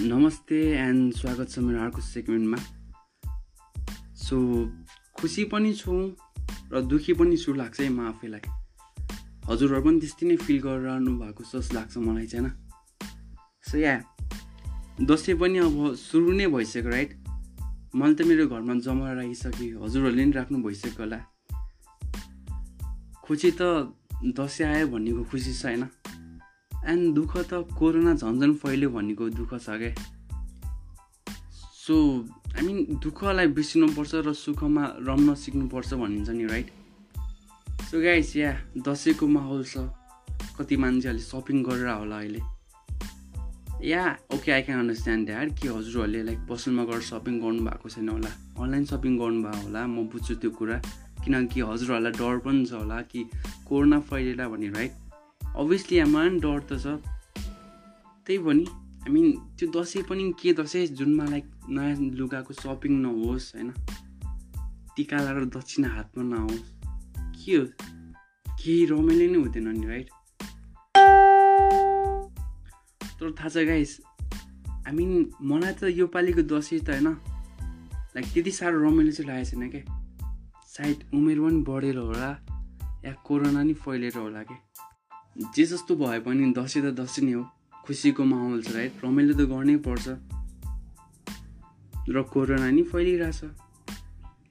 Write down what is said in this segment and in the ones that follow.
नमस्ते एन्ड स्वागत छ मेरो अर्को सेगमेन्टमा। सो खुसी पनि छु र दुःखी पनि छु लाग्छ है म आफैलाई। हजुरहरू पनि त्यस्तै नै फिल गरिरहनु भएको जस्तो लाग्छ मलाई चाहिँ होइन? सो या दसैँ पनि अब सुरु नै भइसक्यो राइट मैले त मेरो घरमा जमा राखिसकेँ हजुरहरूले नि राख्नु भइसक्यो होला। खुसी त दसैँ आयो भन्नेको खुसी छ होइन? एन्ड दुःख त कोरोना झन् झन् फैल्यो भन्नेको दुःख छ क्या सो आई मिन दुःखलाई बिर्सिनुपर्छ र सुखमा रम्न सिक्नुपर्छ भनिन्छ नि राइट सो गाइस या दसैँको माहौल छ। कति मान्छेहरूले सपिङ गरेर होला अहिले। Yeah okay I can understand that कि हजुरहरूले लाइक पसलमा गएर सपिङ गर्नुभएको छैन होला। अनलाइन सपिङ गर्नुभयो होला म बुझ्छु त्यो कुरा। किनकि हजुरहरूलाई डर पनि छ होला कि कोरोना फैलिएला भने राइट अभियसली आमा पनि डर त छ। त्यही पनि आई मिन त्यो दसैँ पनि के दसैँ? जुनमा लाइक नयाँ लुगाको सपिङ नहोस् होइन? टिका लगाएर दक्षिणा हातमा नआओस्। के हो? केही रमाइलो नै हुँदैन नि राइट तर थाहा छ गाइस आई मिन मलाई त योपालिको दसैँ त होइन? लाइक त्यति साह्रो रमाइलो चाहिँ लागेको छैन क्या सायद उमेर पनि बढेर होला या कोरोना नि फैलेर होला क्या जे जस्तो भए पनि दसैँ त दसैँ नै हो। खुसीको माहौल छ राइट? रमाइलो त गर्नै पर्छ। र कोरोना नि फैलिरहेछ।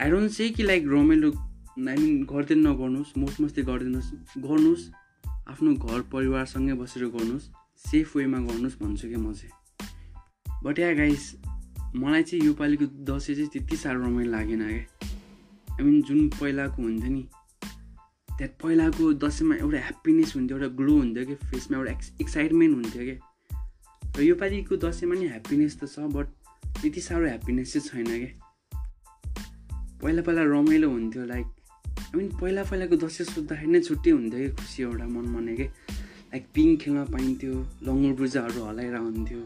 आई डोन्ट से कि लाइक रमाइलो आई मिन गर्दैन नगर्नुहोस् मोस्ट मस्ती गरिदिनुहोस् गर्नुहोस्। आफ्नो घर परिवारसँगै बसेर गर्नुहोस् सेफ वेमा गर्नुहोस् भन्छु कि म चाहिँ। बट या गाइस मलाई चाहिँ योपालिको दसैँ चाहिँ त्यति साह्रो रमाइलो लागेन क्या। आई मिन जुन पहिलाको हुन्थ्यो नि त्यहाँ पहिलाको दसैँमा एउटा ह्याप्पिनेस हुन्थ्यो एउटा ग्लो हुन्थ्यो कि? फेसमा एउटा एक्स एक्साइटमेन्ट हुन्थ्यो कि? र योपालिको दसैँमा नि ह्याप्पिनेस त छ बट त्यति साह्रो ह्याप्पिनेस चाहिँ छैन क्या पहिला पहिला रमाइलो हुन्थ्यो लाइक आई मिन पहिला पहिलाको दसैँ सोद्धाखेरि नै छुट्टै हुन्थ्यो कि? खुसी एउटा मन मने कि? लाइक पिङ खेल्न पाइन्थ्यो लङ्गुर बुर्जाहरू हलाएर हुन्थ्यो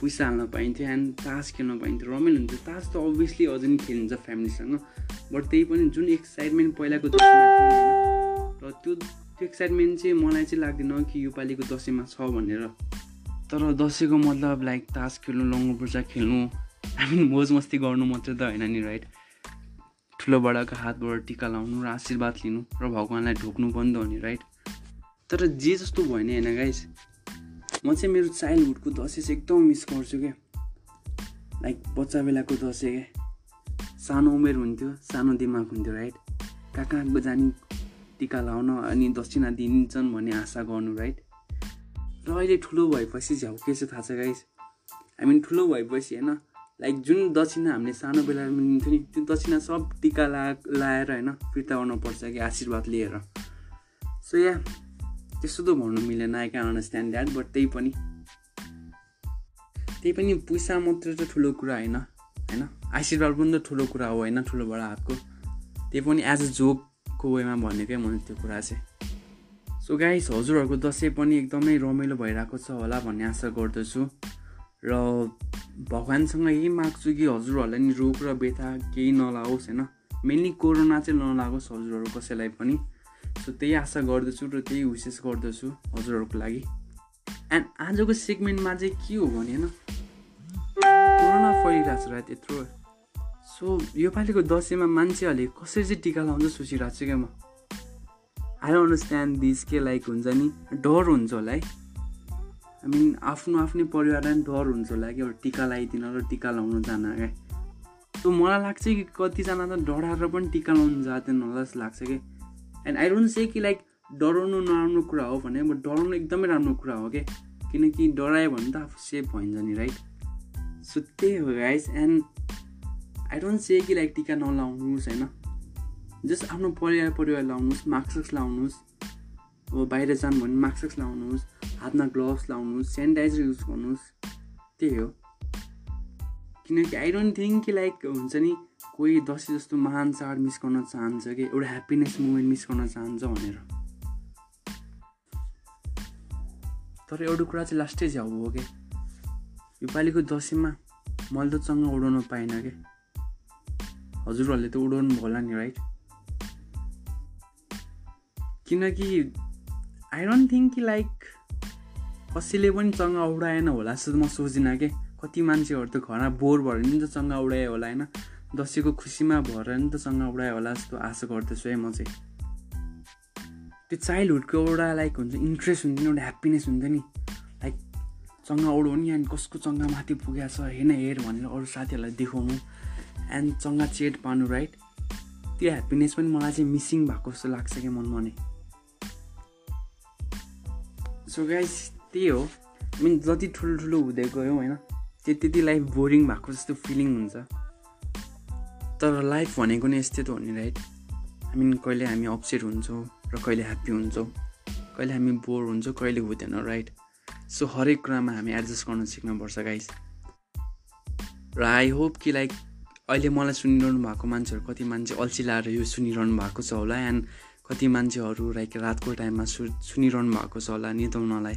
पैसा हाल्न पाइन्थ्यो एन्ड तास खेल्न पाइन्थ्यो रमाइलो हुन्थ्यो। तास त अभियसली अझै पनि खेलिन्छ फ्यामिलीसँग बट त्यही पनि जुन एक्साइटमेन्ट पहिलाको दसैँमा र त्यो त्यो एक्साइटमेन्ट चाहिँ मलाई चाहिँ लाग्दैन कि योपालिको दसैँमा छ भनेर। तर दसैँको मतलब लाइक तास खेल्नु लङ्गो खेल्नु हामी मोज मस्ती गर्नु मात्रै त होइन नि राइट ठुलो बडाको हातबाट टिका लाउनु र आशीर्वाद लिनु र भगवान्लाई ढोक्नु पनि त हो नि राइट तर जे जस्तो भयो नि होइन गाइस म चाहिँ मेरो चाइल्डहुडको दसैँ चाहिँ एकदम मिस गर्छु क्या। लाइक बच्चा बेलाको दसैँ क्या। सानो उमेर हुन्थ्यो सानो दिमाग हुन्थ्यो राइट कहाँ कहाँ जाने। टिका लाउन अनि दक्षिणा दिन्छन् भन्ने आशा गर्नु राइट र अहिले ठुलो भएपछि झ्याउ के छ थाहा छ गाइस आई मिन ठुलो भएपछि होइन लाइक जुन दक्षिणा हामीले सानो बेलामा लिन्थ्यो नि त्यो दक्षिणा सब टिका ला लाएर होइन फिर्ता गर्नुपर्छ कि आशीर्वाद लिएर। सो या त्यस्तो त भन्नु मिलेन I can understand that but त्यही पनि। त्यही पनि पैसा मात्रै त ठुलो कुरा होइन होइन? आशीर्वाद पनि त ठुलो कुरा हो होइन ठुलोबाट हातको। त्यही पनि एज अ जोक को वेमा भनेकै मैले त्यो कुरा चाहिँ। सो गाइस हजुरहरूको दसैँ पनि एकदमै रमाइलो भइरहेको छ होला भन्ने आशा गर्दछु। र भगवान्सँग यही माग्छु कि हजुरहरूलाई नि रोग र बेथा केही नलागोस् होइन? मेनली कोरोना चाहिँ नलागोस् हजुरहरू कसैलाई पनि। सो त्यही आशा गर्दछु र त्यही विशेष गर्दछु हजुरहरूको लागि। एन्ड आजको सेगमेन्टमा चाहिँ के हो भने होइन? कोरोना फैलिरहेको छ र त्यत्रो सो योपालिको दसैँमा मान्छेहरूले कसरी चाहिँ टिका लाउँछ सोचिरहेको छु क्या म? आई अन्डरस्ट्यान्ड दिस के लाइक हुन्छ नि? डर हुन्छ होला है। आई मिन आफ्नो आफ्नै परिवारलाई पनि डर हुन्छ होला कि एउटा टिका लगाइदिन र टिका लाउनु जान क्या। सो मलाई लाग्छ कि कतिजना त डराएर पनि टिका लाउनु जाँदैन होला जस्तो लाग्छ कि एन्ड आई डोन्ट से कि लाइक डराउनु नराम्रो कुरा हो भने बट डराउनु एकदमै राम्रो कुरा हो कि किनकि डरायो भने त आफू सेफ भइन्छ नि राइट सो त्यही हो guys and I don't say कि लाइक टिका नलाउनुहोस् होइन? जस्ट आफ्नो परिवार परिवार लाउनुहोस् मास्क लाउनुहोस् अब बाहिर जानु भने मास्क लाउनुहोस् हातमा ग्लोभ्स लाउनुहोस् सेनिटाइजर युज गर्नुहोस् त्यही हो। किनकि आई डोन्ट थिङ्क कि लाइक हुन्छ नि कोही दसैँ जस्तो महान चाड मिस गर्न चाहन्छ कि एउटा ह्याप्पिनेस मुमेन्ट मिस गर्न चाहन्छ भनेर। तर एउटा कुरा चाहिँ लास्टै झ्याउ हो कि योपालिको दसैँमा मैले त चङ्गा उडाउन पाइनँ कि हजुरहरूले त उडाउनु होला नि राइट किनकि आई डोन्ट थिङ्क कि लाइक कसैले पनि चङ्गा उडाएन होला जस्तो म सोच्दिनँ कि? कति मान्छेहरू त घरमा बोर भएर नि त चङ्गा उडायो होला होइन? दसैँको खुसीमा भएर नि त चङ्गा उडायो होला जस्तो आशा गर्दछु है म चाहिँ। त्यो चाइल्डहुडको एउटा लाइक हुन्छ इन्ट्रेस्ट हुन्छ नि एउटा ह्याप्पिनेस हुन्छ नि। लाइक चङ्गा उडाउनु अनि कसको चङ्गा माथि पुगेको छ हेर्न हेर भनेर अरू साथीहरूलाई देखाउनु। एन्ड चङ्गा चेट पार्नु राइट त्यो ह्याप्पिनेस पनि मलाई चाहिँ मिसिङ भएको जस्तो लाग्छ क्या मनमा नै सो गाइस त्यही हो मिन जति ठुलो हुँदै गयो होइन त्यो त्यति लाइफ बोरिङ भएको जस्तो फिलिङ हुन्छ तर लाइफ भनेको नै यस्तै त हो नि राइट आई मिन कहिले हामी अपसेट हुन्छौँ र कहिले ह्याप्पी हुन्छौँ? कहिले हामी बोर हुन्छौँ कहिले हुँदैन राइट सो हरेक कुरामा हामी एडजस्ट गर्न सिक्नुपर्छ गाइस र आई होप कि लाइक अहिले मलाई सुनिरहनु भएको मान्छेहरू कति मान्छे अल्छी लाएर यो सुनिरहनु भएको छ होला एन्ड कति मान्छेहरू लाइक रातको टाइममा सु सुनिरहनु भएको छ होला निदाउनलाई।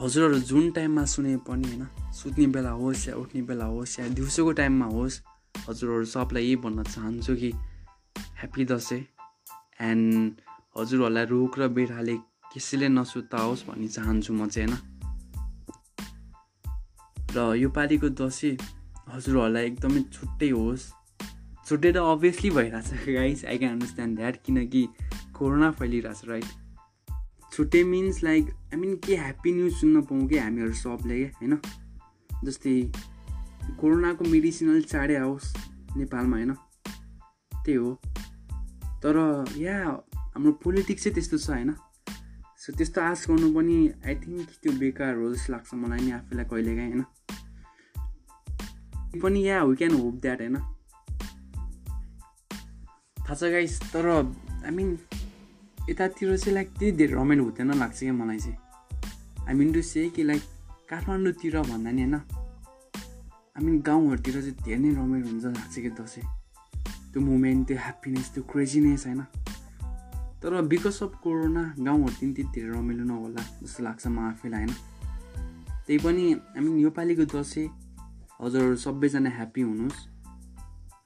हजुरहरू जुन टाइममा सुने पनि होइन सुत्ने बेला होस् या उठ्ने बेला होस् या दिउँसोको टाइममा होस् हजुरहरू सबलाई यही भन्न चाहन्छु कि ह्याप्पी दसैँ एन्ड हजुरहरूलाई रुख र बेठाले कसैले नसुताओस् भनी चाहन्छु म चाहिँ होइन। र योपालिको दसैँ हजुरहरूलाई एकदमै छुट्टै होस्। छुट्टै त अभियसली भइरहेछ guys I can understand that किनकि कोरोना फैलिरहेछ राइट छुट्टै मिन्स लाइक आई मिन के ह्याप्पी न्युज सुन्न पाउँ कि हामीहरू सबले होइन? जस्तै कोरोनाको मेडिसिन अलिक चाँडै आओस् नेपालमा होइन? त्यही हो। तर या हाम्रो पोलिटिक्सै त्यस्तो छ होइन? सो त्यस्तो आश गर्नु पनि आई थिङ्क त्यो बेकार हो जस्तो लाग्छ मलाई नि आफूलाई कहिलेकाहीँ होइन? पनि yeah we can hope that होइन? थाहा छ गाइस तर आई मिन यतातिर चाहिँ लाइक त्यति धेरै रमाइलो हुँदैन लाग्छ क्या मलाई चाहिँ। आई मिन टु से कि लाइक काठमाडौँतिर भन्दा नि होइन? आई मिन गाउँहरूतिर चाहिँ धेरै नै रमाइलो हुन्छ लाग्छ कि दसैँ त्यो मुमेन्ट त्यो ह्याप्पिनेस त्यो क्रेजिनेस होइन? तर बिकज अफ कोरोना गाउँहरूतिर त्यति धेरै रमाइलो नहोला जस्तो लाग्छ म आफैलाई होइन? त्यही पनि आई मिन योपालिको दसैँ हजुरहरू सबैजना ह्याप्पी हुनुहोस्।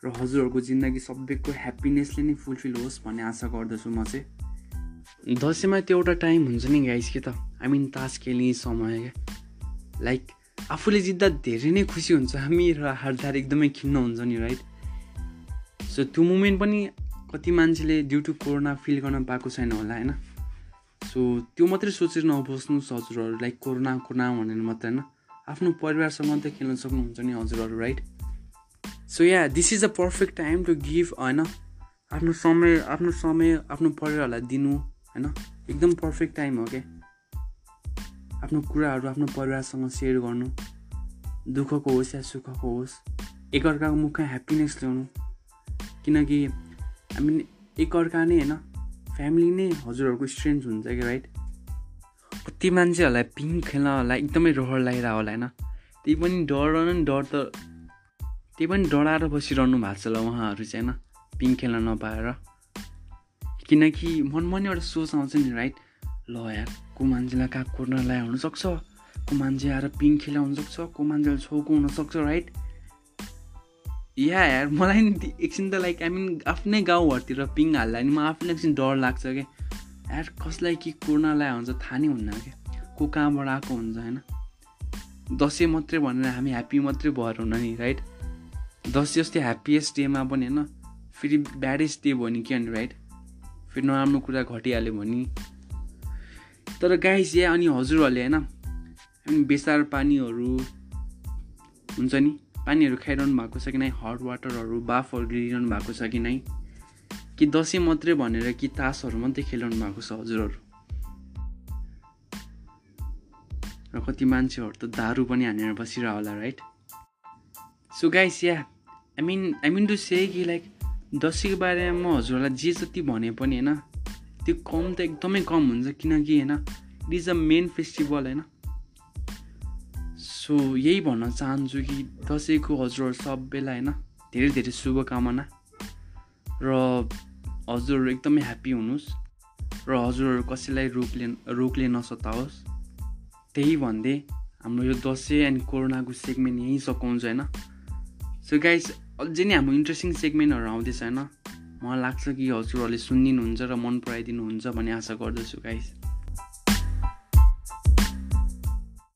र हजुरहरूको जिन्दगी सबैको ह्याप्पिनेसले नै फुलफिल होस् भन्ने आशा गर्दछु म चाहिँ। दसैँमा त्यो एउटा टाइम हुन्छ नि गाइस के त? आई मिन तास खेल्ने समय क्या। लाइक आफूले जित्दा धेरै नै खुसी हुन्छ। हामी र हार्दा एकदमै खिन्न हुन्छ नि राइट सो त्यो मुमेन्ट पनि कति मान्छेले ड्यु टु कोरोना फिल गर्न पाएको छैन होला होइन? सो त्यो मात्रै सोचेर नबस्नुहोस् हजुरहरू। लाइक कोरोना कोरोना भनेर मात्रै होइन? आफ्नो परिवारसँग त खेल्न सक्नुहुन्छ नि हजुरहरू right so yeah this is a perfect time to give होइन? आफ्नो समय आफ्नो समय आफ्नो परिवारलाई दिनु होइन? एकदम पर्फेक्ट टाइम हो क्या आफ्नो कुराहरू आफ्नो परिवारसँग सेयर गर्नु दुःखको होस् या सुखको होस् एकअर्काको मुखमा ह्याप्पिनेस ल्याउनु। किनकि हामी एकअर्का नै होइन? फ्यामिली नै हजुरहरूको स्ट्रेन्थ हुन्छ कि राइट कति मान्छेहरूलाई पिङ खेल्न होला एकदमै रहर लागिरहेको होला होइन? त्यही पनि डर नि डर त त्यही पनि डराएर बसिरहनु भएको छ होला उहाँहरू चाहिँ होइन? पिङ खेल्न नपाएर। किनकि मनमा नि एउटा सोच आउँछ नि राइट ल यार को मान्छेलाई कहाँ कोर्नर लगाइ हुनसक्छ को मान्छे आएर पिङ खेला हुनसक्छ को मान्छेलाई छोको हुनसक्छ राइट या यार मलाई नि एकछिन त लाइक आई मिन आफ्नै गाउँहरूतिर पिङ हाल्दा नि म आफूलाई एकछिन डर लाग्छ क्या यार कसलाई के कोरोना लगायो हुन्छ थाहा नै हुन्न क्या। को कहाँबाट आएको हुन्छ होइन? दसैँ मात्रै भनेर हामी ह्याप्पी मात्रै भएर हुन नि राइट दसैँ जस्तै ह्याप्पिएस्ट डेमा पनि होइन फेरि ब्याडेस्ट डे भयो नि के अनि राइट फेरि नराम्रो कुरा घटिहाल्यो भने तर गाइस या अनि हजुरहरूले होइन बेसार पानीहरू हुन्छ नि? पानीहरू खाइरहनु भएको छ कि नै? हट वाटरहरू बाफहरू लिइरहनु भएको छ कि नै? कि दसैँ मात्रै भनेर कि तासहरू मात्रै खेलिरहनु भएको छ हजुरहरू? र कति मान्छेहरू त दारु पनि हानेर बसिरह होला right so guys yeah I mean I mean to say कि लाइक दसैँको बारेमा म हजुरहरूलाई जे जति भने पनि होइन त्यो कम त एकदमै कम हुन्छ किनकि होइन it is a main festival होइन। सो यही भन्न चाहन्छु कि दसैँको हजुरहरू सबैलाई होइन धेरै धेरै शुभकामना। र हजुरहरू एकदमै ह्याप्पी हुनुहोस् र हजुरहरू कसैलाई रोगले रोगले नसताओस्। त्यही भन्दै हाम्रो यो दसैँ एन्ड कोरोनाको सेगमेन्ट यहीँ सघाउँछ होइन। सो गाइस अझै नै हाम्रो इन्ट्रेस्टिङ सेगमेन्टहरू आउँदैछ होइन। मलाई लाग्छ कि हजुरहरूले सुनिदिनुहुन्छ र मन पराइदिनुहुन्छ भन्ने आशा गर्दछु गाइस